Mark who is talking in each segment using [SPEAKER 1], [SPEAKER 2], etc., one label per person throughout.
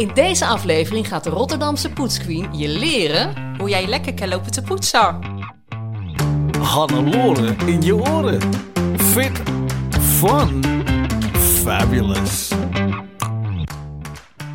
[SPEAKER 1] In deze aflevering gaat de Rotterdamse poetsqueen je leren
[SPEAKER 2] hoe jij lekker kan lopen te poetsen.
[SPEAKER 3] Hannelore in je oren. Fit, fun, fabulous.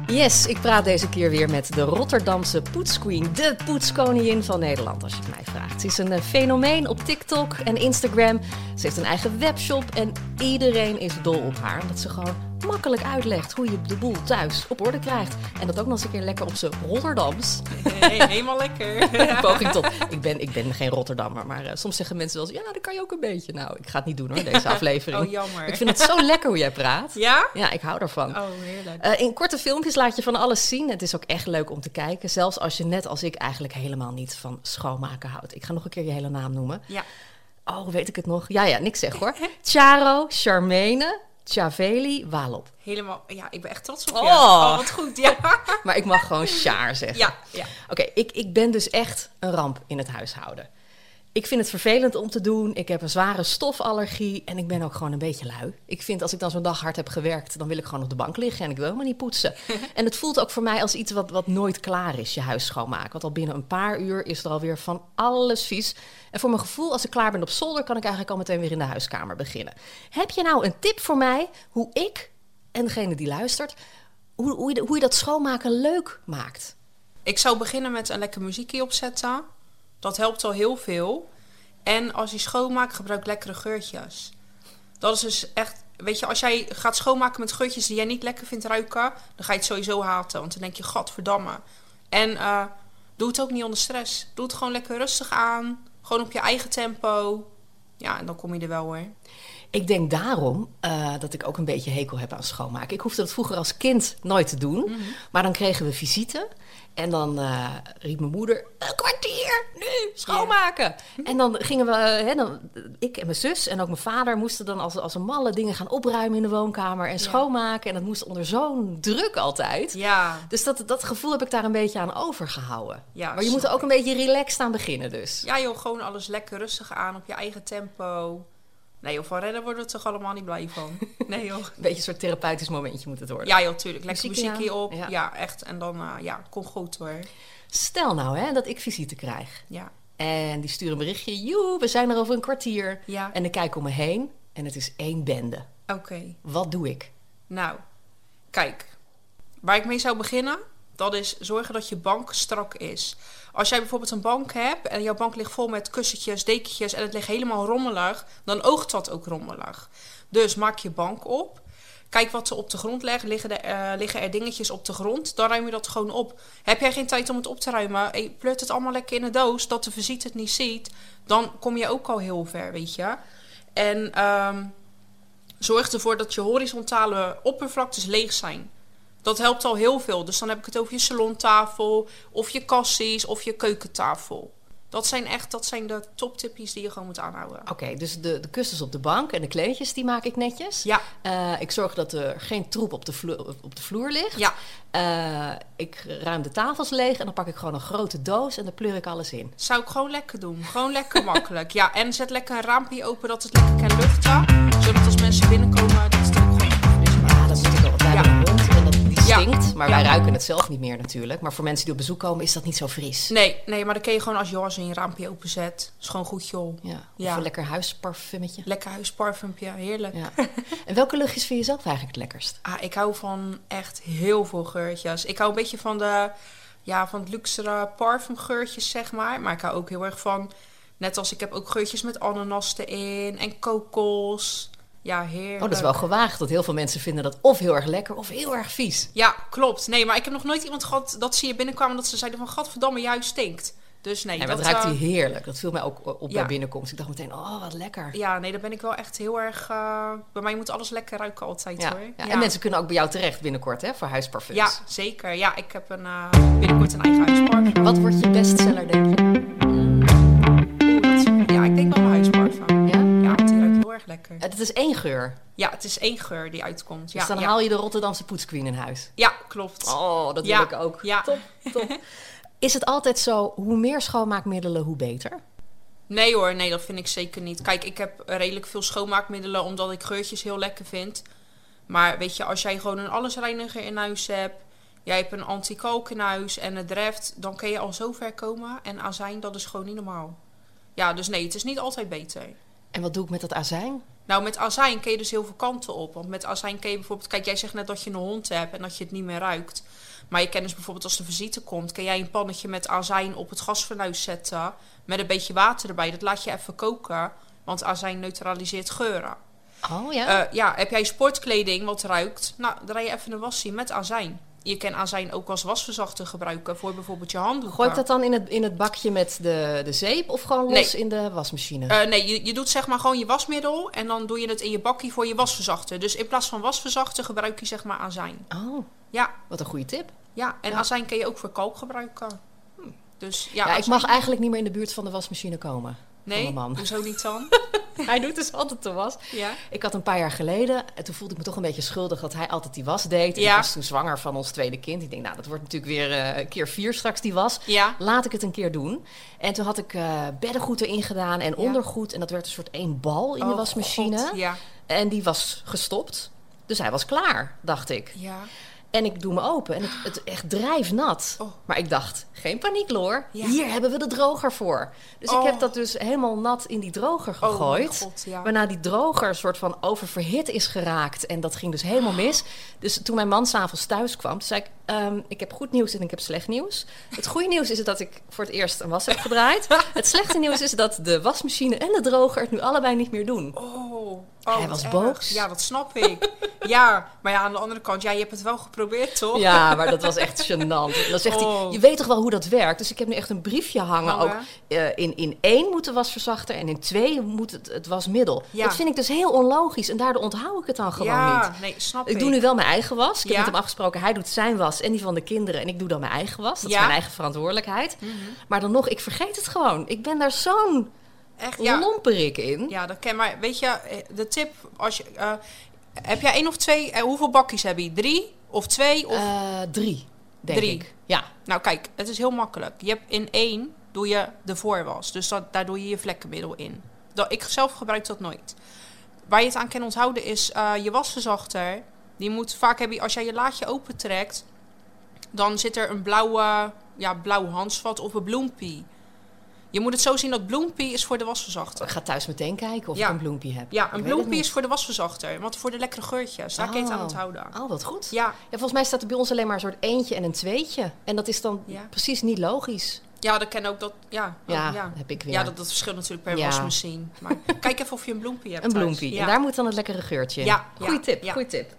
[SPEAKER 1] Yes, ik praat deze keer weer met de Rotterdamse poetsqueen, de poetskoningin van Nederland, als je het mij vraagt. Ze is een eh, fenomeen op TikTok en Instagram. Ze heeft een eigen webshop en iedereen is dol op haar, omdat ze gewoon makkelijk uitlegt hoe je de boel thuis op orde krijgt. En dat ook nog eens een keer lekker op z'n Rotterdams.
[SPEAKER 2] Hey, helemaal lekker.
[SPEAKER 1] Poging tot. Ik ben, ik ben geen Rotterdammer, maar uh, soms zeggen mensen wel eens, ja, dat kan je ook een beetje. Nou, ik ga het niet doen hoor, deze aflevering.
[SPEAKER 2] Oh, jammer.
[SPEAKER 1] Ik vind het zo lekker hoe jij praat.
[SPEAKER 2] Ja?
[SPEAKER 1] Ja, ik hou ervan.
[SPEAKER 2] Oh, heerlijk.
[SPEAKER 1] Uh, in korte filmpjes laat je van alles zien. Het is ook echt leuk om te kijken. Zelfs als je net als ik eigenlijk helemaal niet van schoonmaken houdt. Ik ga nog een keer je hele naam noemen.
[SPEAKER 2] Ja.
[SPEAKER 1] Oh, weet ik het nog? Ja, ja, niks zeg hoor. Charo, Charmene, Chaveli, Walop.
[SPEAKER 2] Helemaal, ja, ik ben echt trots op je.
[SPEAKER 1] Oh.
[SPEAKER 2] Oh, wat goed, ja.
[SPEAKER 1] Maar ik mag gewoon Char zeggen.
[SPEAKER 2] Ja, ja.
[SPEAKER 1] Oké, ik, ik ben dus echt een ramp in het huishouden. Ik vind het vervelend om te doen. Ik heb een zware stofallergie en ik ben ook gewoon een beetje lui. Ik vind als ik dan zo'n dag hard heb gewerkt, dan wil ik gewoon op de bank liggen en ik wil helemaal niet poetsen. en het voelt ook voor mij als iets wat, wat nooit klaar is, je huis schoonmaken. Want al binnen een paar uur is er alweer van alles vies. En voor mijn gevoel, als ik klaar ben op zolder, kan ik eigenlijk al meteen weer in de huiskamer beginnen. Heb je nou een tip voor mij hoe ik en degene die luistert, hoe, hoe, je, hoe je dat schoonmaken leuk maakt?
[SPEAKER 2] Ik zou beginnen met een lekker muziekje opzetten. Dat helpt al heel veel. En als je schoonmaakt, gebruik lekkere geurtjes. Dat is dus echt... Weet je, als jij gaat schoonmaken met geurtjes die jij niet lekker vindt ruiken... dan ga je het sowieso haten. Want dan denk je, gadverdamme. En uh, doe het ook niet onder stress. Doe het gewoon lekker rustig aan. Gewoon op je eigen tempo. Ja, en dan kom je er wel hoor.
[SPEAKER 1] Ik denk daarom uh, dat ik ook een beetje hekel heb aan schoonmaken. Ik hoefde dat vroeger als kind nooit te doen. Mm -hmm. Maar dan kregen we visite. En dan uh, riep mijn moeder: een kwartier, nu, schoonmaken. Yeah. En dan gingen we, hè, dan, ik en mijn zus en ook mijn vader moesten dan als, als een malle dingen gaan opruimen in de woonkamer en schoonmaken. En dat moest onder zo'n druk altijd.
[SPEAKER 2] Ja.
[SPEAKER 1] Dus dat, dat gevoel heb ik daar een beetje aan overgehouden. Ja, maar je moet er ook een beetje relaxed aan beginnen dus.
[SPEAKER 2] Ja joh, gewoon alles lekker rustig aan op je eigen tempo. Nee joh, van rennen worden we toch allemaal niet blij van. Nee joh.
[SPEAKER 1] Een beetje een soort therapeutisch momentje moet het worden.
[SPEAKER 2] Ja joh, tuurlijk. Lekker muziekje, muziekje op. Ja. ja. echt. En dan, uh, ja, kom goed hoor.
[SPEAKER 1] Stel nou hè, dat ik visite krijg.
[SPEAKER 2] Ja.
[SPEAKER 1] En die sturen een berichtje. Joe, we zijn er over een kwartier.
[SPEAKER 2] Ja.
[SPEAKER 1] En ik kijk om me heen. En het is één bende.
[SPEAKER 2] Oké. Okay.
[SPEAKER 1] Wat doe ik?
[SPEAKER 2] Nou, kijk. Waar ik mee zou beginnen... dat is zorgen dat je bank strak is. Als jij bijvoorbeeld een bank hebt en jouw bank ligt vol met kussentjes, dekentjes en het ligt helemaal rommelig, dan oogt dat ook rommelig. Dus maak je bank op. Kijk wat er op de grond ligt. Liggen uh, liggen er dingetjes op de grond? Dan ruim je dat gewoon op. Heb jij geen tijd om het op te ruimen? En je pleurt het allemaal lekker in een doos, dat de visite het niet ziet. Dan kom je ook al heel ver, weet je. En um, zorg ervoor dat je horizontale oppervlaktes leeg zijn. Dat helpt al heel veel. Dus dan heb ik het over je salontafel, of je kassies, of je keukentafel. Dat zijn echt dat zijn de toptipjes die je gewoon moet aanhouden.
[SPEAKER 1] Oké, okay, dus de, de kussens op de bank en de kleedjes, die maak ik netjes.
[SPEAKER 2] Ja.
[SPEAKER 1] Uh, ik zorg dat er geen troep op de vloer, op de vloer ligt.
[SPEAKER 2] Ja.
[SPEAKER 1] Uh, ik ruim de tafels leeg en dan pak ik gewoon een grote doos en dan pleur ik alles in.
[SPEAKER 2] Zou ik gewoon lekker doen. Gewoon lekker makkelijk. Ja, en zet lekker een raampje open dat het lekker kan luchten. Zodat als mensen binnenkomen, dat het
[SPEAKER 1] stinkt. Ja. Maar wij ruiken het zelf niet meer natuurlijk. Maar voor mensen die op bezoek komen is dat niet zo fris.
[SPEAKER 2] Nee, nee maar dan kun je gewoon als je als je een raampje openzet. is gewoon goed joh.
[SPEAKER 1] Ja. Of een lekker huisparfummetje.
[SPEAKER 2] Lekker huisparfumpje, heerlijk.
[SPEAKER 1] En welke luchtjes vind je zelf eigenlijk het lekkerst?
[SPEAKER 2] Ah, ik hou van echt heel veel geurtjes. Ik hou een beetje van de ja, van luxere parfumgeurtjes, zeg maar. Maar ik hou ook heel erg van Net als ik heb ook geurtjes met ananas erin en kokos. Ja, heerlijk.
[SPEAKER 1] Oh, dat is wel gewaagd. Dat heel veel mensen vinden dat of heel erg lekker of heel erg vies.
[SPEAKER 2] Ja, klopt. Nee, maar ik heb nog nooit iemand gehad dat ze hier binnenkwamen dat ze zeiden van... Gadverdamme, juist stinkt. Dus nee,
[SPEAKER 1] En
[SPEAKER 2] dat,
[SPEAKER 1] ruikt
[SPEAKER 2] eh,
[SPEAKER 1] die heerlijk. Dat viel mij ook op
[SPEAKER 2] ja.
[SPEAKER 1] bij binnenkomst. Ik dacht meteen, oh, wat lekker.
[SPEAKER 2] Ja, nee, daar ben ik wel echt heel erg... eh, bij mij moet alles lekker ruiken altijd,
[SPEAKER 1] Ja,
[SPEAKER 2] hoor.
[SPEAKER 1] ja. En mensen kunnen ook bij jou terecht binnenkort, hè, voor huisparfums.
[SPEAKER 2] Ja, zeker. Ja, ik heb een, eh, binnenkort een eigen huisparfum.
[SPEAKER 1] Wat wordt je bestseller, denk je?
[SPEAKER 2] Oeh, dat- ja, ik denk wel mijn huisparfum. Erg lekker.
[SPEAKER 1] Het is één geur.
[SPEAKER 2] Ja, het is één geur die uitkomt. Ja,
[SPEAKER 1] dus dan
[SPEAKER 2] ja.
[SPEAKER 1] haal je de Rotterdamse poetsqueen in huis.
[SPEAKER 2] ja klopt.
[SPEAKER 1] Oh, dat wil ik ook.
[SPEAKER 2] ja.
[SPEAKER 1] Top, top. Is het altijd zo, hoe meer schoonmaakmiddelen, hoe beter?
[SPEAKER 2] Nee hoor, nee, dat vind ik zeker niet. Kijk, ik heb redelijk veel schoonmaakmiddelen omdat ik geurtjes heel lekker vind. Maar weet je, als jij gewoon een allesreiniger in huis hebt, jij hebt een anti-kalk in huis en het dreft, dan kun je al zo ver komen. En azijn, dat is gewoon niet normaal. Ja, dus nee, het is niet altijd beter.
[SPEAKER 1] En wat doe ik met dat azijn?
[SPEAKER 2] Nou, met azijn kun je dus heel veel kanten op. Want met azijn kun je bijvoorbeeld... Kijk, jij zegt net dat je een hond hebt en dat je het niet meer ruikt. Maar je kan dus bijvoorbeeld als de visite komt... kun jij een pannetje met azijn op het gasfornuis zetten... met een beetje water erbij. Dat laat je even koken, want azijn neutraliseert geuren.
[SPEAKER 1] Oh ja?
[SPEAKER 2] Eh, ja, heb jij sportkleding wat ruikt? Nou, draai je even een wassie met azijn. Je kan azijn ook als wasverzachter gebruiken voor bijvoorbeeld je handdoeken.
[SPEAKER 1] Gooi ik dat dan in het, in het bakje met de, de zeep of gewoon los
[SPEAKER 2] Nee.
[SPEAKER 1] in de wasmachine?
[SPEAKER 2] Eh, nee, je, je doet zeg maar gewoon je wasmiddel en dan doe je het in je bakje voor je wasverzachter. Dus in plaats van wasverzachter gebruik je zeg maar azijn.
[SPEAKER 1] oh,
[SPEAKER 2] Ja,
[SPEAKER 1] wat een goede tip.
[SPEAKER 2] ja. en
[SPEAKER 1] Ja.
[SPEAKER 2] azijn kun je ook voor kalk gebruiken. Dus ja,
[SPEAKER 1] Ja, ik mag eigenlijk niet meer in de buurt van de wasmachine komen.
[SPEAKER 2] Nee,
[SPEAKER 1] van mijn man.
[SPEAKER 2] hoezo niet dan?
[SPEAKER 1] Hij doet dus altijd de was.
[SPEAKER 2] ja.
[SPEAKER 1] Ik had een paar jaar geleden, en toen voelde ik me toch een beetje schuldig dat hij altijd die was deed. En
[SPEAKER 2] Ja.
[SPEAKER 1] Ik was toen zwanger van ons tweede kind. Ik denk, nou, dat wordt natuurlijk weer eh, keer vier straks die was.
[SPEAKER 2] Ja.
[SPEAKER 1] Laat ik het een keer doen. En toen had ik eh, beddengoed erin gedaan en ondergoed. En dat werd een soort één bal in de
[SPEAKER 2] Oh,
[SPEAKER 1] wasmachine.
[SPEAKER 2] God.
[SPEAKER 1] En die was gestopt. Dus hij was klaar, dacht ik.
[SPEAKER 2] Ja.
[SPEAKER 1] En ik doe me open en het, het echt drijfnat.
[SPEAKER 2] Oh.
[SPEAKER 1] Maar ik dacht, geen paniek Loor.
[SPEAKER 2] Ja.
[SPEAKER 1] Hier hebben we de droger voor. Dus ik
[SPEAKER 2] Oh.
[SPEAKER 1] heb dat dus helemaal nat in die droger
[SPEAKER 2] Oh,
[SPEAKER 1] gegooid.
[SPEAKER 2] God, ja.
[SPEAKER 1] Waarna die droger een soort van oververhit is geraakt. En dat ging dus helemaal mis. Dus toen mijn man s'avonds thuis kwam, zei ik... ehm, ik heb goed nieuws en ik heb slecht nieuws. Het goede nieuws is dat ik voor het eerst een was heb gedraaid. Het slechte nieuws is dat de wasmachine en de droger het nu allebei niet meer doen.
[SPEAKER 2] Oh, oh,
[SPEAKER 1] Hij
[SPEAKER 2] wat
[SPEAKER 1] was boos.
[SPEAKER 2] Ja, dat snap ik. ja, maar ja, aan de andere kant, ja, je hebt het wel geprobeerd, toch?
[SPEAKER 1] Ja, maar dat was echt gênant. Dan zegt hij,
[SPEAKER 2] Oh.
[SPEAKER 1] je weet toch wel hoe dat werkt? Dus ik heb nu echt een briefje hangen.
[SPEAKER 2] Hangen.
[SPEAKER 1] Ook, eh, in, in één moet de wasverzachter en in twee moet het, het wasmiddel.
[SPEAKER 2] Ja.
[SPEAKER 1] Dat vind ik dus heel onlogisch. En daardoor onthoud ik het dan gewoon
[SPEAKER 2] ja,
[SPEAKER 1] niet.
[SPEAKER 2] nee, snap ik.
[SPEAKER 1] Ik doe nu wel mijn eigen was. Ik
[SPEAKER 2] Ja.
[SPEAKER 1] heb met hem afgesproken, hij doet zijn was en die van de kinderen. En ik doe dan mijn eigen was. Dat is mijn eigen verantwoordelijkheid. Maar dan nog, ik vergeet het gewoon. Ik ben daar zo'n
[SPEAKER 2] Echt, ja.
[SPEAKER 1] lomperik in.
[SPEAKER 2] Ja, dat ken maar. Weet je, eh, de tip, als je, eh, heb jij één of twee, eh, hoeveel bakjes heb je? Drie of twee? Of,
[SPEAKER 1] Eh, drie, denk
[SPEAKER 2] Drie.
[SPEAKER 1] ik. Ja.
[SPEAKER 2] Nou kijk, het is heel makkelijk. Je hebt in één doe je de voorwas. Dus dat, daar doe je je vlekkenmiddel in. Dat, ik zelf gebruik dat nooit. Waar je het aan kan onthouden is je wasverzachter. Die moet vaak hebben, als jij je laadje opentrekt, dan zit er een blauwe, ja, blauw handsvat of een bloempie. Je moet het zo zien dat bloempie is voor de wasverzachter.
[SPEAKER 1] Ik ga thuis meteen kijken of
[SPEAKER 2] Ja.
[SPEAKER 1] ik een bloempje heb.
[SPEAKER 2] Ja, een
[SPEAKER 1] het
[SPEAKER 2] bloempie is voor de wasverzachter. Want voor de lekkere geurtjes, daar kun je het aan
[SPEAKER 1] Oh.
[SPEAKER 2] onthouden.
[SPEAKER 1] Oh, wat goed.
[SPEAKER 2] Ja,
[SPEAKER 1] Ja, volgens mij staat er bij ons alleen maar een soort eentje en een tweetje. En dat is dan
[SPEAKER 2] Ja.
[SPEAKER 1] precies niet logisch.
[SPEAKER 2] ja dat ken ook dat. Ja,
[SPEAKER 1] Ja,
[SPEAKER 2] oh, ja.
[SPEAKER 1] heb ik weer.
[SPEAKER 2] Ja, dat, dat verschilt natuurlijk per
[SPEAKER 1] Ja.
[SPEAKER 2] wasmachine. Maar kijk even of je een bloempie hebt.
[SPEAKER 1] een
[SPEAKER 2] thuis.
[SPEAKER 1] bloempie.
[SPEAKER 2] Ja.
[SPEAKER 1] En daar moet dan het lekkere geurtje in.
[SPEAKER 2] Ja,
[SPEAKER 1] Goeie
[SPEAKER 2] ja,
[SPEAKER 1] tip,
[SPEAKER 2] ja.
[SPEAKER 1] goeie tip.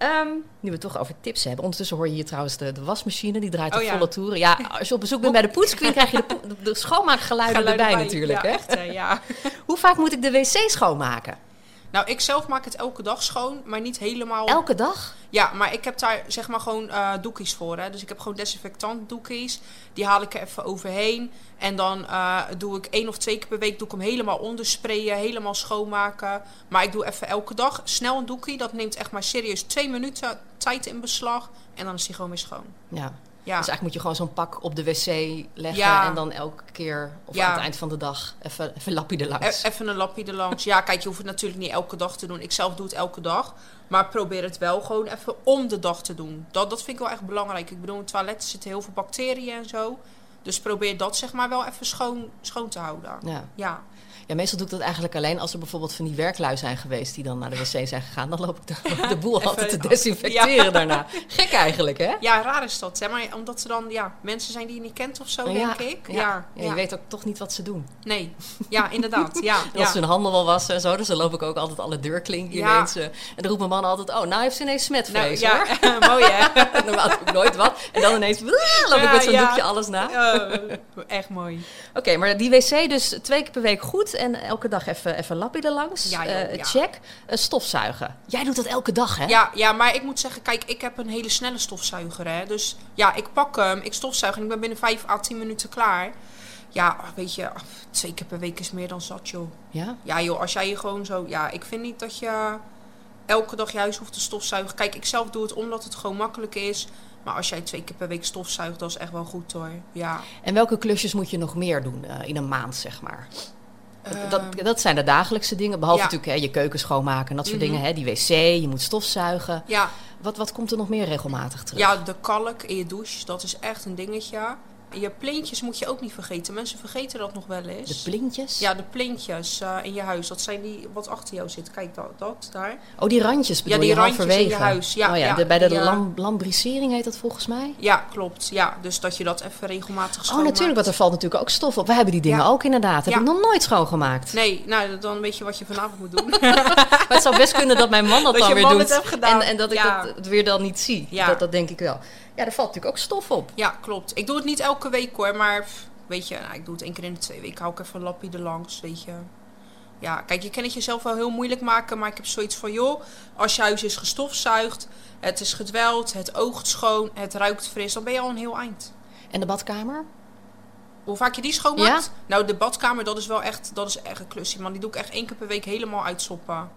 [SPEAKER 1] Ehm, nu we het toch over tips hebben. Ondertussen hoor je hier trouwens de, de wasmachine. Die draait
[SPEAKER 2] Oh
[SPEAKER 1] op
[SPEAKER 2] ja.
[SPEAKER 1] volle toeren. Ja, als je op bezoek bent bij de poetsqueen... krijg je de, schoonmaakgeluiden
[SPEAKER 2] Geluiden
[SPEAKER 1] erbij
[SPEAKER 2] bij.
[SPEAKER 1] natuurlijk.
[SPEAKER 2] Ja,
[SPEAKER 1] hè?
[SPEAKER 2] echt, hè, ja.
[SPEAKER 1] Hoe vaak moet ik de wc schoonmaken?
[SPEAKER 2] Nou, ik zelf maak het elke dag schoon, maar niet helemaal.
[SPEAKER 1] Elke dag?
[SPEAKER 2] Ja, maar ik heb daar zeg maar gewoon eh doekies voor. Hè. Dus ik heb gewoon desinfectant doekies. Die haal ik er even overheen. En dan eh, doe ik één of twee keer per week doe ik hem helemaal ondersprayen, helemaal schoonmaken. Maar ik doe even elke dag snel een doekie. Dat neemt echt maar serieus twee minuten tijd in beslag. En dan is die gewoon weer schoon.
[SPEAKER 1] Ja.
[SPEAKER 2] Ja,
[SPEAKER 1] Dus eigenlijk moet je gewoon zo'n pak op de wc leggen...
[SPEAKER 2] Ja.
[SPEAKER 1] en dan elke keer, of
[SPEAKER 2] Ja.
[SPEAKER 1] aan het eind van de dag... even, even lappie
[SPEAKER 2] E-
[SPEAKER 1] erlangs.
[SPEAKER 2] even een lapje erlangs. Ja, kijk, je hoeft het natuurlijk niet elke dag te doen. Ik zelf doe het elke dag. Maar probeer het wel gewoon even om de dag te doen. Dat, dat vind ik wel echt belangrijk. Ik bedoel, in toiletten zitten heel veel bacteriën en zo. Dus probeer dat zeg maar wel even schoon, schoon te houden.
[SPEAKER 1] Ja.
[SPEAKER 2] Ja.
[SPEAKER 1] Ja, meestal doe ik dat eigenlijk alleen als er bijvoorbeeld van die werklui zijn geweest die dan naar de wc zijn gegaan. Dan loop ik de, de boel altijd te desinfecteren
[SPEAKER 2] Ja.
[SPEAKER 1] daarna. Gek eigenlijk, hè?
[SPEAKER 2] ja, raar is dat. Hè? Maar omdat er dan ja, mensen zijn die je niet kent of zo, denk
[SPEAKER 1] ja,
[SPEAKER 2] ik.
[SPEAKER 1] Ja.
[SPEAKER 2] Ja,
[SPEAKER 1] je weet ook toch niet wat ze doen.
[SPEAKER 2] Nee, ja, inderdaad. Ja,
[SPEAKER 1] als ze hun handen wel wassen en zo, dus dan loop ik ook altijd alle deurklinken ineens. en dan roept mijn man altijd, oh, nou heeft ze ineens
[SPEAKER 2] Nou,
[SPEAKER 1] smetvrees
[SPEAKER 2] ja,
[SPEAKER 1] hoor.
[SPEAKER 2] mooi hè?
[SPEAKER 1] Normaal doe ik nooit wat. En dan ineens loop ik met zo'n doekje alles na.
[SPEAKER 2] Oh, echt mooi.
[SPEAKER 1] Oké, maar die wc dus twee keer per week goed en elke dag even, even lappie erlangs.
[SPEAKER 2] Ja, joh,
[SPEAKER 1] Eh,
[SPEAKER 2] ja.
[SPEAKER 1] Check. Eh, stofzuigen. Jij doet dat elke dag, hè?
[SPEAKER 2] Ja, ja, maar ik moet zeggen, kijk, ik heb een hele snelle stofzuiger. Hè? Dus ja, ik pak hem, ik stofzuig en ik ben binnen 5 à 10 minuten klaar. Ja, weet je, twee keer per week is meer dan zat, joh.
[SPEAKER 1] Ja?
[SPEAKER 2] Ja, joh, als jij je gewoon zo... Ja, ik vind niet dat je elke dag je huis hoeft te stofzuigen. Kijk, ik zelf doe het omdat het gewoon makkelijk is. Maar als jij twee keer per week stofzuigt, dat is echt wel goed, hoor. Ja.
[SPEAKER 1] En welke klusjes moet je nog meer doen eh, in een maand, zeg maar? Dat, dat,
[SPEAKER 2] Ehm,
[SPEAKER 1] dat zijn de dagelijkse dingen. Behalve
[SPEAKER 2] ja.
[SPEAKER 1] natuurlijk hè, je keuken schoonmaken en dat soort
[SPEAKER 2] Mhm.
[SPEAKER 1] dingen. Hè? Die wc, je moet stofzuigen.
[SPEAKER 2] ja,
[SPEAKER 1] Wat, wat komt er nog meer regelmatig terug?
[SPEAKER 2] Ja, de kalk in je douche, dat is echt een dingetje. Je plintjes moet je ook niet vergeten. Mensen vergeten dat nog wel
[SPEAKER 1] De
[SPEAKER 2] eens.
[SPEAKER 1] plintjes?
[SPEAKER 2] ja, de plintjes eh, in je huis. Dat zijn die wat achter jou zit. Kijk, dat, dat daar.
[SPEAKER 1] Oh, die randjes bedoel
[SPEAKER 2] die
[SPEAKER 1] je
[SPEAKER 2] randjes in je huis. Ja,
[SPEAKER 1] oh, ja,
[SPEAKER 2] ja,
[SPEAKER 1] de- bij de
[SPEAKER 2] die, eh,
[SPEAKER 1] lam- lambrisering heet dat volgens mij.
[SPEAKER 2] Ja, klopt. Ja, dus dat je dat even regelmatig
[SPEAKER 1] Oh,
[SPEAKER 2] schoonmaakt.
[SPEAKER 1] natuurlijk, want er valt natuurlijk ook stof op. We hebben die dingen
[SPEAKER 2] Ja.
[SPEAKER 1] ook inderdaad. Heb
[SPEAKER 2] Ja.
[SPEAKER 1] ik nog nooit schoongemaakt.
[SPEAKER 2] Nee, nou, dan weet je wat je vanavond moet doen.
[SPEAKER 1] Maar het zou best kunnen dat mijn man dat,
[SPEAKER 2] Dat
[SPEAKER 1] dan
[SPEAKER 2] je
[SPEAKER 1] weer
[SPEAKER 2] man
[SPEAKER 1] doet.
[SPEAKER 2] het.
[SPEAKER 1] En, en dat ik
[SPEAKER 2] Ja.
[SPEAKER 1] dat weer dan niet zie.
[SPEAKER 2] Ja.
[SPEAKER 1] Dat, dat denk ik wel. Ja, er valt natuurlijk ook stof op.
[SPEAKER 2] ja, klopt. Ik doe het niet elke week hoor, maar weet je, nou, ik doe het één keer in de twee weken. Hou ik even een lappie erlangs, weet je. Ja, kijk, je kan het jezelf wel heel moeilijk maken, maar ik heb zoiets van, joh, als je huis is gestofzuigd, het is gedweld, het oogt schoon, het ruikt fris, dan ben je al een heel eind.
[SPEAKER 1] En de badkamer?
[SPEAKER 2] Hoe vaak je die schoonmaakt?
[SPEAKER 1] Ja?
[SPEAKER 2] Nou, de badkamer, dat is wel echt, dat is echt een klusje, man. Die doe ik echt één keer per week helemaal uitsoppen.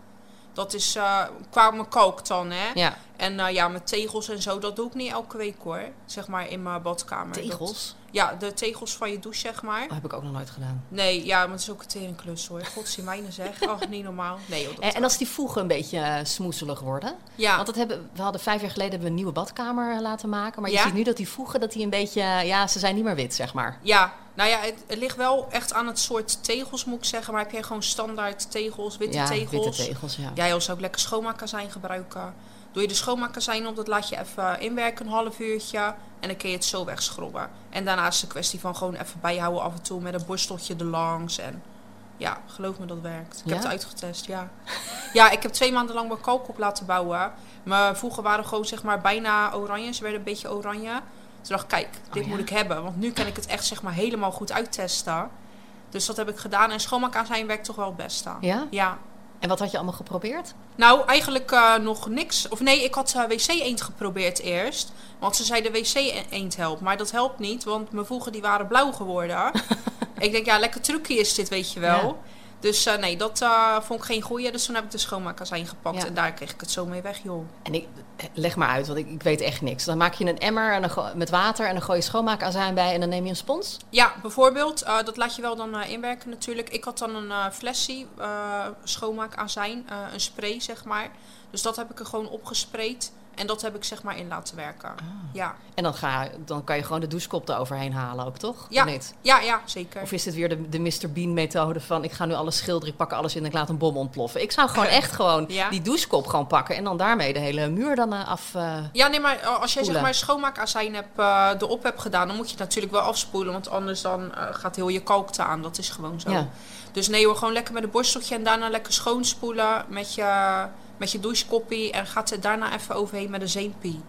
[SPEAKER 2] Dat is eh, qua mijn kalk dan, hè.
[SPEAKER 1] Ja,
[SPEAKER 2] En eh, ja, met tegels en zo, dat doe ik niet elke week hoor. Zeg maar in mijn badkamer.
[SPEAKER 1] Tegels.
[SPEAKER 2] Ja, de tegels van je douche, zeg maar.
[SPEAKER 1] Dat heb ik ook nog nooit gedaan.
[SPEAKER 2] Nee, ja, maar het is ook een teringklus hoor. Godzijdank zeg. Ach, niet normaal. Nee, joh,
[SPEAKER 1] En, en als die voegen een beetje eh, smoezelig worden?
[SPEAKER 2] ja,
[SPEAKER 1] Want dat hebben, we hadden vijf jaar geleden hebben we een nieuwe badkamer eh, laten maken. Maar je
[SPEAKER 2] Ja?
[SPEAKER 1] ziet nu dat die voegen, dat die een beetje... eh, Ja, ze zijn niet meer wit, zeg maar.
[SPEAKER 2] ja, nou ja, het, het ligt wel echt aan het soort tegels moet ik zeggen. Maar heb jij gewoon standaard tegels, witte
[SPEAKER 1] ja,
[SPEAKER 2] tegels?
[SPEAKER 1] witte tegels, ja.
[SPEAKER 2] Ja, joh, zou ik lekker schoonmaakazijn gebruiken. Doe je de schoonmaakazijn op, dat laat je even inwerken, een half uurtje. En dan kun je het zo wegschrobben. En daarna is het een kwestie van gewoon even bijhouden af en toe met een borsteltje erlangs. En ja, geloof me, dat werkt. Ik
[SPEAKER 1] Ja?
[SPEAKER 2] heb het uitgetest, ja. Ja, ik heb twee maanden lang mijn kalk op laten bouwen. Mijn voegen waren gewoon zeg maar bijna oranje. Ze werden een beetje oranje. Toen dacht ik, kijk, dit
[SPEAKER 1] Oh, ja?
[SPEAKER 2] moet ik hebben. Want nu kan ik het echt zeg maar helemaal goed uittesten. Dus dat heb ik gedaan. En schoonmaakazijn werkt toch wel het beste.
[SPEAKER 1] Ja?
[SPEAKER 2] Ja.
[SPEAKER 1] En wat had je allemaal geprobeerd?
[SPEAKER 2] Nou, eigenlijk eh, nog niks. Of nee, ik had eh, wc-eend geprobeerd eerst. Want ze zeiden wc-eend helpt. Maar dat helpt niet, want mijn voegen die waren blauw geworden. ik denk, ja, lekker trucje is dit, weet je wel.
[SPEAKER 1] Ja.
[SPEAKER 2] Dus eh, nee, dat eh, vond ik geen goeie. Dus toen heb ik de schoonmaakazijn gepakt.
[SPEAKER 1] Ja.
[SPEAKER 2] En daar kreeg ik het zo mee weg, joh.
[SPEAKER 1] En ik, eh, leg maar uit, want ik, ik weet echt niks. Dan maak je een emmer en dan met water en dan gooi je schoonmaakazijn bij en dan neem je een spons.
[SPEAKER 2] Ja, bijvoorbeeld, dat laat je wel dan inwerken natuurlijk. Ik had dan een flesje schoonmaakazijn, een spray zeg maar. Dus dat heb ik er gewoon opgespreid. En dat heb ik zeg maar in laten werken.
[SPEAKER 1] Ah.
[SPEAKER 2] Ja.
[SPEAKER 1] En dan, ga, dan kan je gewoon de douchekop eroverheen halen ook, toch?
[SPEAKER 2] Ja.
[SPEAKER 1] Niet?
[SPEAKER 2] ja, ja, zeker.
[SPEAKER 1] Of is dit weer de, de Mr. Bean methode van ik ga nu alles schilderen, ik pak alles in en ik laat een bom ontploffen. Ik zou gewoon echt gewoon
[SPEAKER 2] Ja.
[SPEAKER 1] die douchekop gewoon pakken en dan daarmee de hele muur dan eh, af... eh,
[SPEAKER 2] Ja, nee, maar eh, als jij zeg maar schoonmaakazijn hebt, eh, erop hebt gedaan, dan moet je het natuurlijk wel afspoelen. Want anders dan gaat heel je kalk te aan. Dat is gewoon zo.
[SPEAKER 1] Ja.
[SPEAKER 2] Dus nee hoor, gewoon lekker met een borsteltje en daarna lekker schoonspoelen met je, met je douchekoppie. En gaat er daarna even overheen met een zeempie.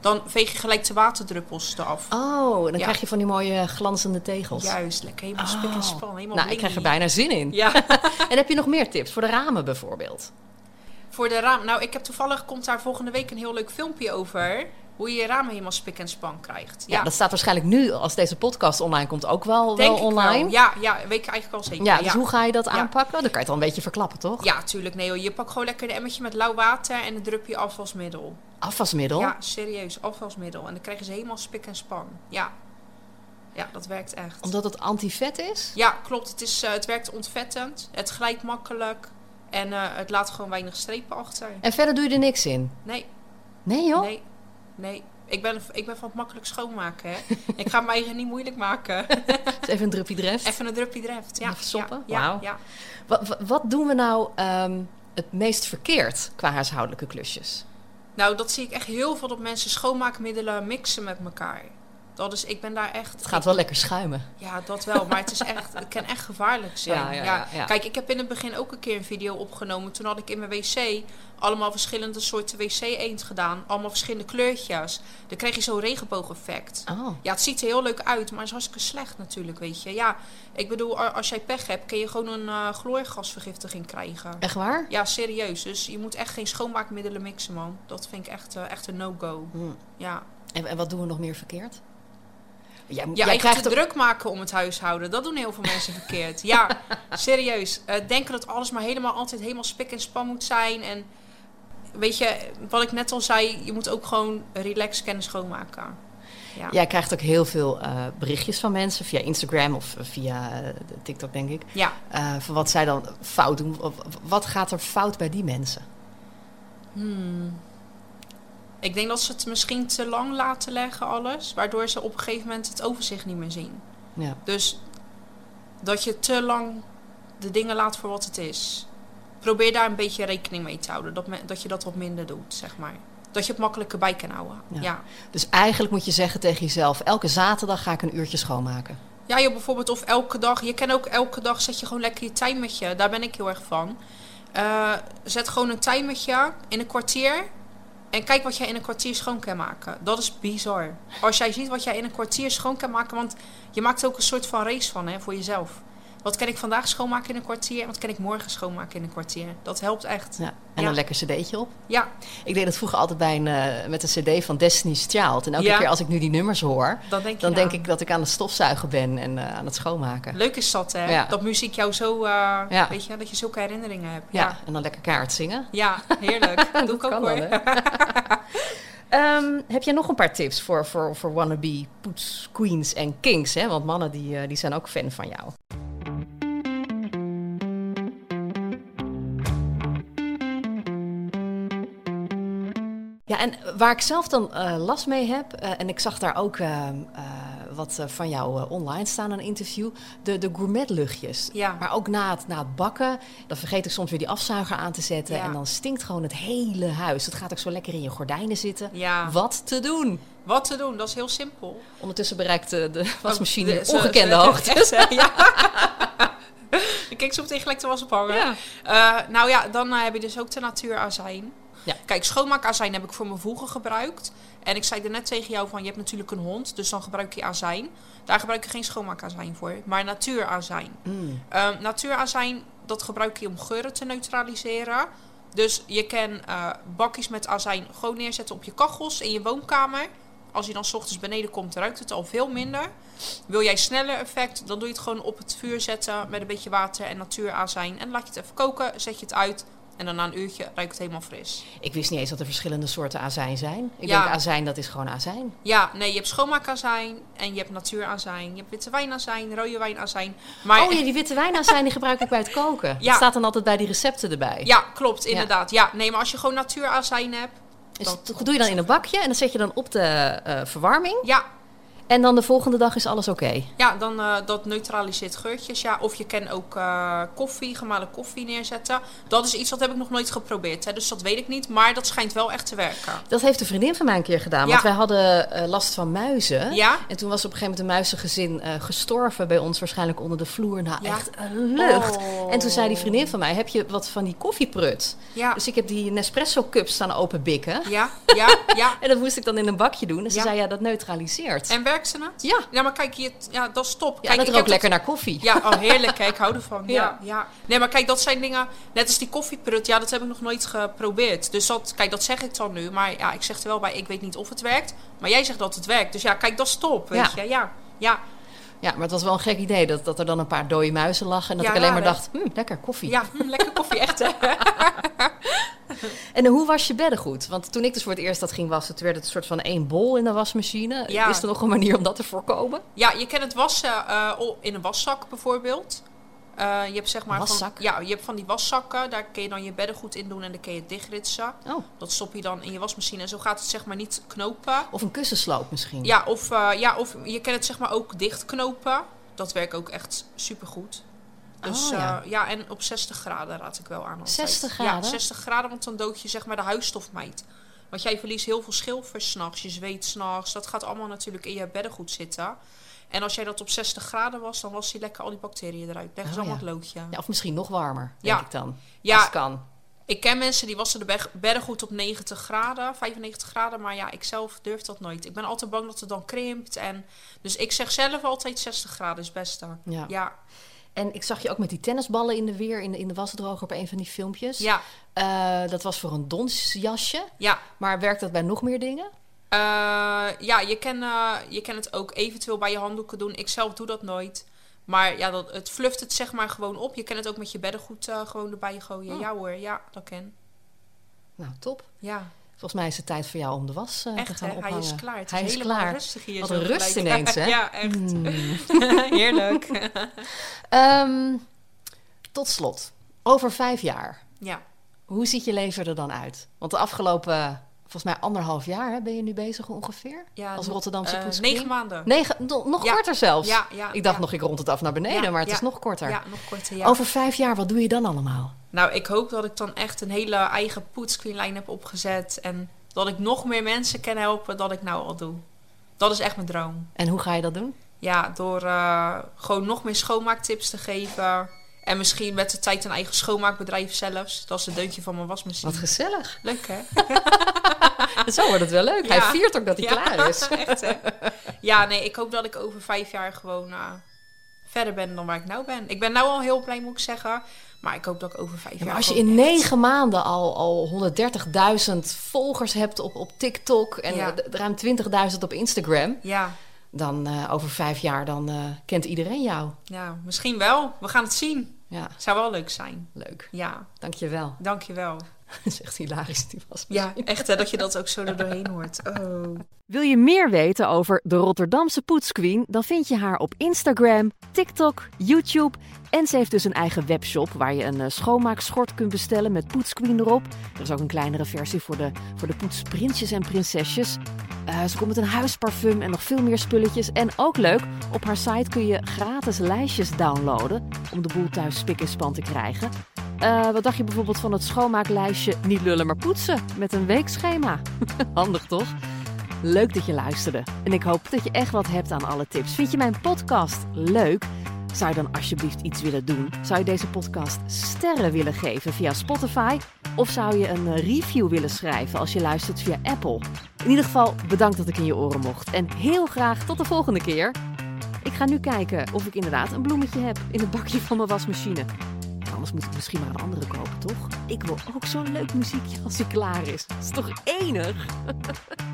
[SPEAKER 2] Dan veeg je gelijk de waterdruppels eraf.
[SPEAKER 1] Oh, dan
[SPEAKER 2] Ja.
[SPEAKER 1] krijg je van die mooie glanzende tegels.
[SPEAKER 2] Juist, lekker helemaal spik en
[SPEAKER 1] Oh.
[SPEAKER 2] span. Helemaal
[SPEAKER 1] Nou, ik krijg er bijna zin in.
[SPEAKER 2] Ja,
[SPEAKER 1] En heb je nog meer tips voor de ramen bijvoorbeeld?
[SPEAKER 2] voor de raam. Nou, ik heb toevallig, komt daar volgende week een heel leuk filmpje over. Hoe je je ramen helemaal spik en span krijgt.
[SPEAKER 1] Ja, dat staat waarschijnlijk nu, als deze podcast online komt, ook wel,
[SPEAKER 2] denk
[SPEAKER 1] wel
[SPEAKER 2] ik
[SPEAKER 1] online.
[SPEAKER 2] wel. Ja, ja, weet ik eigenlijk al zeker.
[SPEAKER 1] Ja, dus hoe ga je dat aanpakken? Dan kan je het al een beetje verklappen, toch?
[SPEAKER 2] Ja, tuurlijk. Nee, hoor. je pakt gewoon lekker een emmertje met lauw water en dan drup je afwasmiddel.
[SPEAKER 1] Afwasmiddel?
[SPEAKER 2] Ja, serieus, afwasmiddel. En dan krijgen ze helemaal spik en span. Ja. Ja, dat werkt echt.
[SPEAKER 1] Omdat het antivet is?
[SPEAKER 2] Ja, klopt. Het, is, eh, het werkt ontvettend. Het glijdt makkelijk. En eh, het laat gewoon weinig strepen achter.
[SPEAKER 1] En verder doe je er niks in?
[SPEAKER 2] Nee,
[SPEAKER 1] Nee joh?
[SPEAKER 2] nee, nee. Ik ben, ik ben van het makkelijk schoonmaken, hè. ik ga mij niet moeilijk maken.
[SPEAKER 1] Dus even een druppie dreft.
[SPEAKER 2] Even een druppie dreft. Ja,
[SPEAKER 1] Even soppen?
[SPEAKER 2] Ja,
[SPEAKER 1] Wauw.
[SPEAKER 2] ja, ja.
[SPEAKER 1] Wat, wat- wat doen we nou ehm, het meest verkeerd qua huishoudelijke klusjes?
[SPEAKER 2] Nou, dat zie ik echt heel veel dat mensen schoonmaakmiddelen mixen met elkaar. Dat is, ik ben daar echt...
[SPEAKER 1] Het gaat wel lekker schuimen.
[SPEAKER 2] Ja, dat wel. Maar het, is echt, het kan echt gevaarlijk zijn.
[SPEAKER 1] Ja, ja, ja, ja.
[SPEAKER 2] Kijk, ik heb in het begin ook een keer een video opgenomen. Toen had ik in mijn wc allemaal verschillende soorten wc-eend gedaan. Allemaal verschillende kleurtjes. Dan krijg je zo'n regenboogeffect.
[SPEAKER 1] Oh.
[SPEAKER 2] Ja, het ziet er heel leuk uit, maar het is hartstikke slecht natuurlijk, weet je. Ja, ik bedoel, als jij pech hebt, kun je gewoon een eh chloorgasvergiftiging krijgen.
[SPEAKER 1] Echt waar?
[SPEAKER 2] Ja, serieus. Dus je moet echt geen schoonmaakmiddelen mixen, man. Dat vind ik echt, eh, echt een no-go.
[SPEAKER 1] Hmm.
[SPEAKER 2] Ja.
[SPEAKER 1] En, en wat doen we nog meer verkeerd? Jij,
[SPEAKER 2] Je
[SPEAKER 1] jij krijgt
[SPEAKER 2] te druk maken om het huishouden. Dat doen heel veel mensen verkeerd. Ja, serieus. Eh, denken dat alles maar helemaal altijd helemaal spik en span moet zijn. En weet je, wat ik net al zei, je moet ook gewoon relaxed kennis schoonmaken. Ja.
[SPEAKER 1] Jij krijgt ook heel veel eh, berichtjes van mensen via Instagram of eh, via TikTok, denk ik.
[SPEAKER 2] ja.
[SPEAKER 1] van wat zij dan fout doen. Of- Wat gaat er fout bij die mensen?
[SPEAKER 2] Hmm. Ik denk dat ze het misschien te lang laten leggen, alles. Waardoor ze op een gegeven moment het overzicht niet meer zien.
[SPEAKER 1] Ja.
[SPEAKER 2] Dus dat je te lang de dingen laat voor wat het is. Probeer daar een beetje rekening mee te houden. Dat, me- dat je dat wat minder doet, zeg maar. Dat je het makkelijker bij kan houden.
[SPEAKER 1] Ja.
[SPEAKER 2] Ja.
[SPEAKER 1] Dus eigenlijk moet je zeggen tegen jezelf: elke zaterdag ga ik een uurtje schoonmaken.
[SPEAKER 2] Ja, joh, bijvoorbeeld of elke dag. Je kan ook elke dag zet je gewoon lekker je timertje. Daar ben ik heel erg van. Eh, zet gewoon een timertje in een kwartier. En kijk wat jij in een kwartier schoon kan maken. Dat is bizar. Als jij ziet wat jij in een kwartier schoon kan maken. Want je maakt ook een soort van race van hè, voor jezelf. Wat kan ik vandaag schoonmaken in een kwartier? En wat kan ik morgen schoonmaken in een kwartier? Dat helpt echt.
[SPEAKER 1] Ja. En
[SPEAKER 2] Ja.
[SPEAKER 1] een lekker cd'tje op.
[SPEAKER 2] Ja,
[SPEAKER 1] Ik deed het vroeger altijd bij een, eh, met een cd van Destiny's Child. En elke
[SPEAKER 2] Ja.
[SPEAKER 1] keer als ik nu die nummers hoor,
[SPEAKER 2] dan denk
[SPEAKER 1] dan denk ik dat ik aan het stofzuigen ben en eh, aan het schoonmaken.
[SPEAKER 2] Leuk is dat, hè?
[SPEAKER 1] Ja.
[SPEAKER 2] Dat muziek jou zo... eh. Weet je, dat je zulke herinneringen hebt.
[SPEAKER 1] Ja. En dan lekker kaart zingen.
[SPEAKER 2] ja heerlijk. Dat doe ik ook hoor.
[SPEAKER 1] Ehm, heb jij nog een paar tips voor, voor, voor wannabe poets, queens en kings? Hè? Want mannen die, die zijn ook fan van jou. Ja, en waar ik zelf dan eh, last mee heb, eh, en ik zag daar ook eh, wat van jou online staan, een interview, de, de gourmetluchtjes.
[SPEAKER 2] Ja.
[SPEAKER 1] Maar ook na het, na het bakken, dan vergeet ik soms weer die afzuiger aan te zetten.
[SPEAKER 2] Ja.
[SPEAKER 1] En dan stinkt gewoon het hele huis. Het gaat ook zo lekker in je gordijnen zitten.
[SPEAKER 2] Ja.
[SPEAKER 1] Wat te doen?
[SPEAKER 2] Wat te doen, dat is heel simpel.
[SPEAKER 1] Ondertussen bereikt de, wasmachine
[SPEAKER 2] de-
[SPEAKER 1] ongekende hoogte.
[SPEAKER 2] ja. Ik kijk zo meteen gelijk de was ophangen.
[SPEAKER 1] Ja.
[SPEAKER 2] Nou ja, dan heb je dus ook de natuurazijn.
[SPEAKER 1] Ja.
[SPEAKER 2] Kijk, schoonmaakazijn heb ik voor mijn voegen gebruikt. En ik zei er net tegen jou van, je hebt natuurlijk een hond, dus dan gebruik je azijn. Daar gebruik je geen schoonmaakazijn voor, maar natuurazijn.
[SPEAKER 1] Mm.
[SPEAKER 2] Ehm, natuurazijn, dat gebruik je om geuren te neutraliseren. Dus je kan eh, bakjes met azijn gewoon neerzetten op je kachels in je woonkamer. Als je dan 's ochtends beneden komt, ruikt het al veel minder. Wil jij sneller effect, dan doe je het gewoon op het vuur zetten met een beetje water en natuurazijn. En laat je het even koken, zet je het uit. En dan na een uurtje ruikt het helemaal fris.
[SPEAKER 1] Ik wist niet eens dat er verschillende soorten azijn zijn. Ik
[SPEAKER 2] Ja.
[SPEAKER 1] denk azijn, dat is gewoon azijn.
[SPEAKER 2] Ja, nee, je hebt schoonmaakazijn en je hebt natuurazijn. Je hebt witte wijnazijn, rode wijnazijn. Maar
[SPEAKER 1] oh ja, die witte wijnazijn die gebruik ik bij het koken.
[SPEAKER 2] Ja.
[SPEAKER 1] Dat staat dan altijd bij die recepten erbij.
[SPEAKER 2] ja, klopt, inderdaad. Ja. nee, maar als je gewoon natuurazijn hebt,
[SPEAKER 1] Dus
[SPEAKER 2] dat-
[SPEAKER 1] dat doe je dan in een bakje en dan zet je dan op de eh, verwarming.
[SPEAKER 2] ja,
[SPEAKER 1] En dan de volgende dag is alles oké.
[SPEAKER 2] Ja, dan eh, dat neutraliseert geurtjes. Ja. Of je kan ook eh, koffie, gemalen koffie neerzetten. Dat is iets wat heb ik nog nooit geprobeerd. Hè, dus dat weet ik niet. Maar dat schijnt wel echt te werken.
[SPEAKER 1] Dat heeft een vriendin van mij een keer gedaan.
[SPEAKER 2] Ja.
[SPEAKER 1] Want wij hadden eh, last van muizen.
[SPEAKER 2] Ja?
[SPEAKER 1] En toen was op een gegeven moment een muizengezin gestorven bij ons, waarschijnlijk onder de vloer. Nou,
[SPEAKER 2] Ja.
[SPEAKER 1] echt een lucht.
[SPEAKER 2] Oh.
[SPEAKER 1] En toen zei die vriendin van mij: Heb je wat van die koffieprut?
[SPEAKER 2] Ja.
[SPEAKER 1] Dus ik heb die Nespresso cups staan openbikken.
[SPEAKER 2] Ja, ja, ja.
[SPEAKER 1] En dat moest ik dan in een bakje doen. En ze
[SPEAKER 2] Ja.
[SPEAKER 1] zei: Ja, dat neutraliseert.
[SPEAKER 2] En werkt ze het?
[SPEAKER 1] Ja.
[SPEAKER 2] Ja, maar kijk, je, ja, dat is top.
[SPEAKER 1] Ja,
[SPEAKER 2] kijk,
[SPEAKER 1] dat
[SPEAKER 2] ik
[SPEAKER 1] ook lekker naar koffie.
[SPEAKER 2] Ja, oh heerlijk. Kijk, ik hou ervan. Ja.
[SPEAKER 1] Ja.
[SPEAKER 2] Ja, Nee, maar kijk, dat zijn dingen... Net als die koffieprut, ja, dat heb ik nog nooit geprobeerd. Dus dat, kijk, dat zeg ik dan nu. Maar ja, ik zeg er wel bij, ik weet niet of het werkt. Maar jij zegt dat het werkt. Dus ja, kijk, dat is top, weet
[SPEAKER 1] Ja.
[SPEAKER 2] je. Ja, ja.
[SPEAKER 1] Ja, maar het was wel een gek idee dat, dat er dan een paar dode muizen lagen. En dat
[SPEAKER 2] Ja,
[SPEAKER 1] ik alleen maar dacht: hm, lekker koffie.
[SPEAKER 2] ja hm, lekker koffie, echt hè.
[SPEAKER 1] En hoe was je beddengoed? Want toen ik dus voor het eerst dat ging wassen, toen werd het een soort van één bol in de wasmachine.
[SPEAKER 2] Ja.
[SPEAKER 1] Is er nog een manier om dat te voorkomen?
[SPEAKER 2] Ja, je kan het wassen eh, in een waszak bijvoorbeeld. Eh, je hebt zeg maar? Van, ja, je hebt van die waszakken. Daar kun je dan je beddengoed in doen en dan kun je het dichtritsen.
[SPEAKER 1] Oh,
[SPEAKER 2] Dat stop je dan in je wasmachine. En zo gaat het zeg maar niet knopen.
[SPEAKER 1] of een kussensloop misschien.
[SPEAKER 2] Ja, of, eh, ja, of je kan het zeg maar ook dichtknopen. Dat werkt ook echt supergoed. Dus
[SPEAKER 1] Oh,
[SPEAKER 2] ja.
[SPEAKER 1] ja.
[SPEAKER 2] ja, en op 60 graden raad ik wel aan. Altijd.
[SPEAKER 1] 60
[SPEAKER 2] Ja,
[SPEAKER 1] graden?
[SPEAKER 2] 60 graden, want dan dood je zeg maar de huisstofmijt. Want jij verliest heel veel schilfer s'nachts, je zweet s'nachts. Dat gaat allemaal natuurlijk in je beddengoed zitten. En als jij dat op 60 graden was, dan was die lekker al die bacteriën eruit. Leg eens
[SPEAKER 1] Oh,
[SPEAKER 2] allemaal
[SPEAKER 1] ja.
[SPEAKER 2] het loodje.
[SPEAKER 1] Ja, of misschien nog warmer,
[SPEAKER 2] Ja.
[SPEAKER 1] denk ik dan.
[SPEAKER 2] Ja.
[SPEAKER 1] Als kan.
[SPEAKER 2] Ik ken mensen die wassen de beddengoed op 90 graden, 95 graden. Maar ja, ik zelf durf dat nooit. Ik ben altijd bang dat het dan krimpt. En, dus ik zeg zelf altijd 60 graden is het beste.
[SPEAKER 1] Ja.
[SPEAKER 2] Ja,
[SPEAKER 1] En ik zag je ook met die tennisballen in de weer in de, in de wasdroger op een van die filmpjes.
[SPEAKER 2] ja,
[SPEAKER 1] Eh, dat was voor een donsjasje.
[SPEAKER 2] ja.
[SPEAKER 1] Maar werkt dat bij nog meer dingen?
[SPEAKER 2] Eh, ja, je kan, eh, je kan het ook eventueel bij je handdoeken doen. Ik zelf doe dat nooit. Maar ja, dat, het fluft het zeg maar gewoon op. Je kan het ook met je beddengoed eh, gewoon erbij gooien.
[SPEAKER 1] Oh.
[SPEAKER 2] Ja hoor, ja, dat kan.
[SPEAKER 1] Nou, top.
[SPEAKER 2] Ja,
[SPEAKER 1] Volgens mij is het tijd voor jou om de was eh, te
[SPEAKER 2] echt
[SPEAKER 1] gaan
[SPEAKER 2] hè.
[SPEAKER 1] ophangen.
[SPEAKER 2] Hij is klaar. Het
[SPEAKER 1] Hij
[SPEAKER 2] is,
[SPEAKER 1] is
[SPEAKER 2] helemaal
[SPEAKER 1] klaar.
[SPEAKER 2] rustig hier
[SPEAKER 1] Wat
[SPEAKER 2] zo
[SPEAKER 1] een rust
[SPEAKER 2] gelijk.
[SPEAKER 1] ineens, hè?
[SPEAKER 2] ja, echt.
[SPEAKER 1] Mm.
[SPEAKER 2] Heerlijk.
[SPEAKER 1] Ehm, tot slot, over vijf jaar,
[SPEAKER 2] ja.
[SPEAKER 1] hoe ziet je leven er dan uit? Want de afgelopen, volgens mij anderhalf jaar hè, ben je nu bezig ongeveer?
[SPEAKER 2] ja
[SPEAKER 1] Als Rotterdamse poetsqueen?
[SPEAKER 2] Negen maanden.
[SPEAKER 1] Negen, no- nog
[SPEAKER 2] Ja.
[SPEAKER 1] korter zelfs.
[SPEAKER 2] Ja, ja,
[SPEAKER 1] ik dacht nog, ik rond het af naar beneden, maar het is nog korter.
[SPEAKER 2] Ja, nog korter, ja.
[SPEAKER 1] Over vijf jaar, wat doe je dan allemaal?
[SPEAKER 2] Nou, ik hoop dat ik dan echt een hele eigen poetscreenlijn heb opgezet. En dat ik nog meer mensen kan helpen dan ik nou al doe. Dat is echt mijn droom.
[SPEAKER 1] En hoe ga je dat doen?
[SPEAKER 2] Ja, door eh, gewoon nog meer schoonmaaktips te geven. En misschien met de tijd een eigen schoonmaakbedrijf zelfs. Dat is het deuntje van mijn wasmachine.
[SPEAKER 1] Wat gezellig.
[SPEAKER 2] Leuk hè?
[SPEAKER 1] Zo wordt het wel leuk. Hij viert ook dat hij
[SPEAKER 2] Ja,
[SPEAKER 1] klaar is.
[SPEAKER 2] Echt hè? Ja, nee, ik hoop dat ik over vijf jaar gewoon eh, verder ben dan waar ik nou ben. Ik ben nou al heel blij, moet ik zeggen. Maar ik hoop dat ik over vijf
[SPEAKER 1] Ja,
[SPEAKER 2] jaar
[SPEAKER 1] maar als je in negen maanden al, al 130.000 volgers hebt op, op TikTok en ruim 20.000 op Instagram,
[SPEAKER 2] Ja,
[SPEAKER 1] dan eh, over vijf jaar dan eh, kent iedereen jou.
[SPEAKER 2] ja, misschien wel. We gaan het zien.
[SPEAKER 1] Ja,
[SPEAKER 2] Zou wel leuk zijn.
[SPEAKER 1] leuk.
[SPEAKER 2] Ja,
[SPEAKER 1] Dankjewel.
[SPEAKER 2] dankjewel.
[SPEAKER 1] Dat is echt hilarisch die was.
[SPEAKER 2] Ja, echt hè, dat je dat ook zo er doorheen hoort. Oh.
[SPEAKER 4] Wil je meer weten over de Rotterdamse poetsqueen? Dan vind je haar op Instagram, TikTok, YouTube. En ze heeft dus een eigen webshop waar je een eh, schoonmaakschort kunt bestellen met poetsqueen erop. Er is ook een kleinere versie voor de, voor de poetsprinsjes en prinsesjes. Eh, ze komt met een huisparfum en nog veel meer spulletjes. En ook leuk, op haar site kun je gratis lijstjes downloaden om de boel thuis spik en span te krijgen. Eh, wat dacht je bijvoorbeeld van het schoonmaaklijstje Niet lullen maar poetsen met een weekschema? Handig toch? Leuk dat je luisterde. En ik hoop dat je echt wat hebt aan alle tips. Vind je mijn podcast leuk? Zou je dan alsjeblieft iets willen doen? Zou je deze podcast sterren willen geven via Spotify? Of zou je een eh, review willen schrijven als je luistert via Apple? In ieder geval bedankt dat ik in je oren mocht. En heel graag tot de volgende keer. Ik ga nu kijken of ik inderdaad een bloemetje heb in het bakje van mijn wasmachine. Anders moet ik misschien maar een andere kopen, toch? Ik wil ook zo'n leuk muziekje als hij klaar is. Dat is toch enig?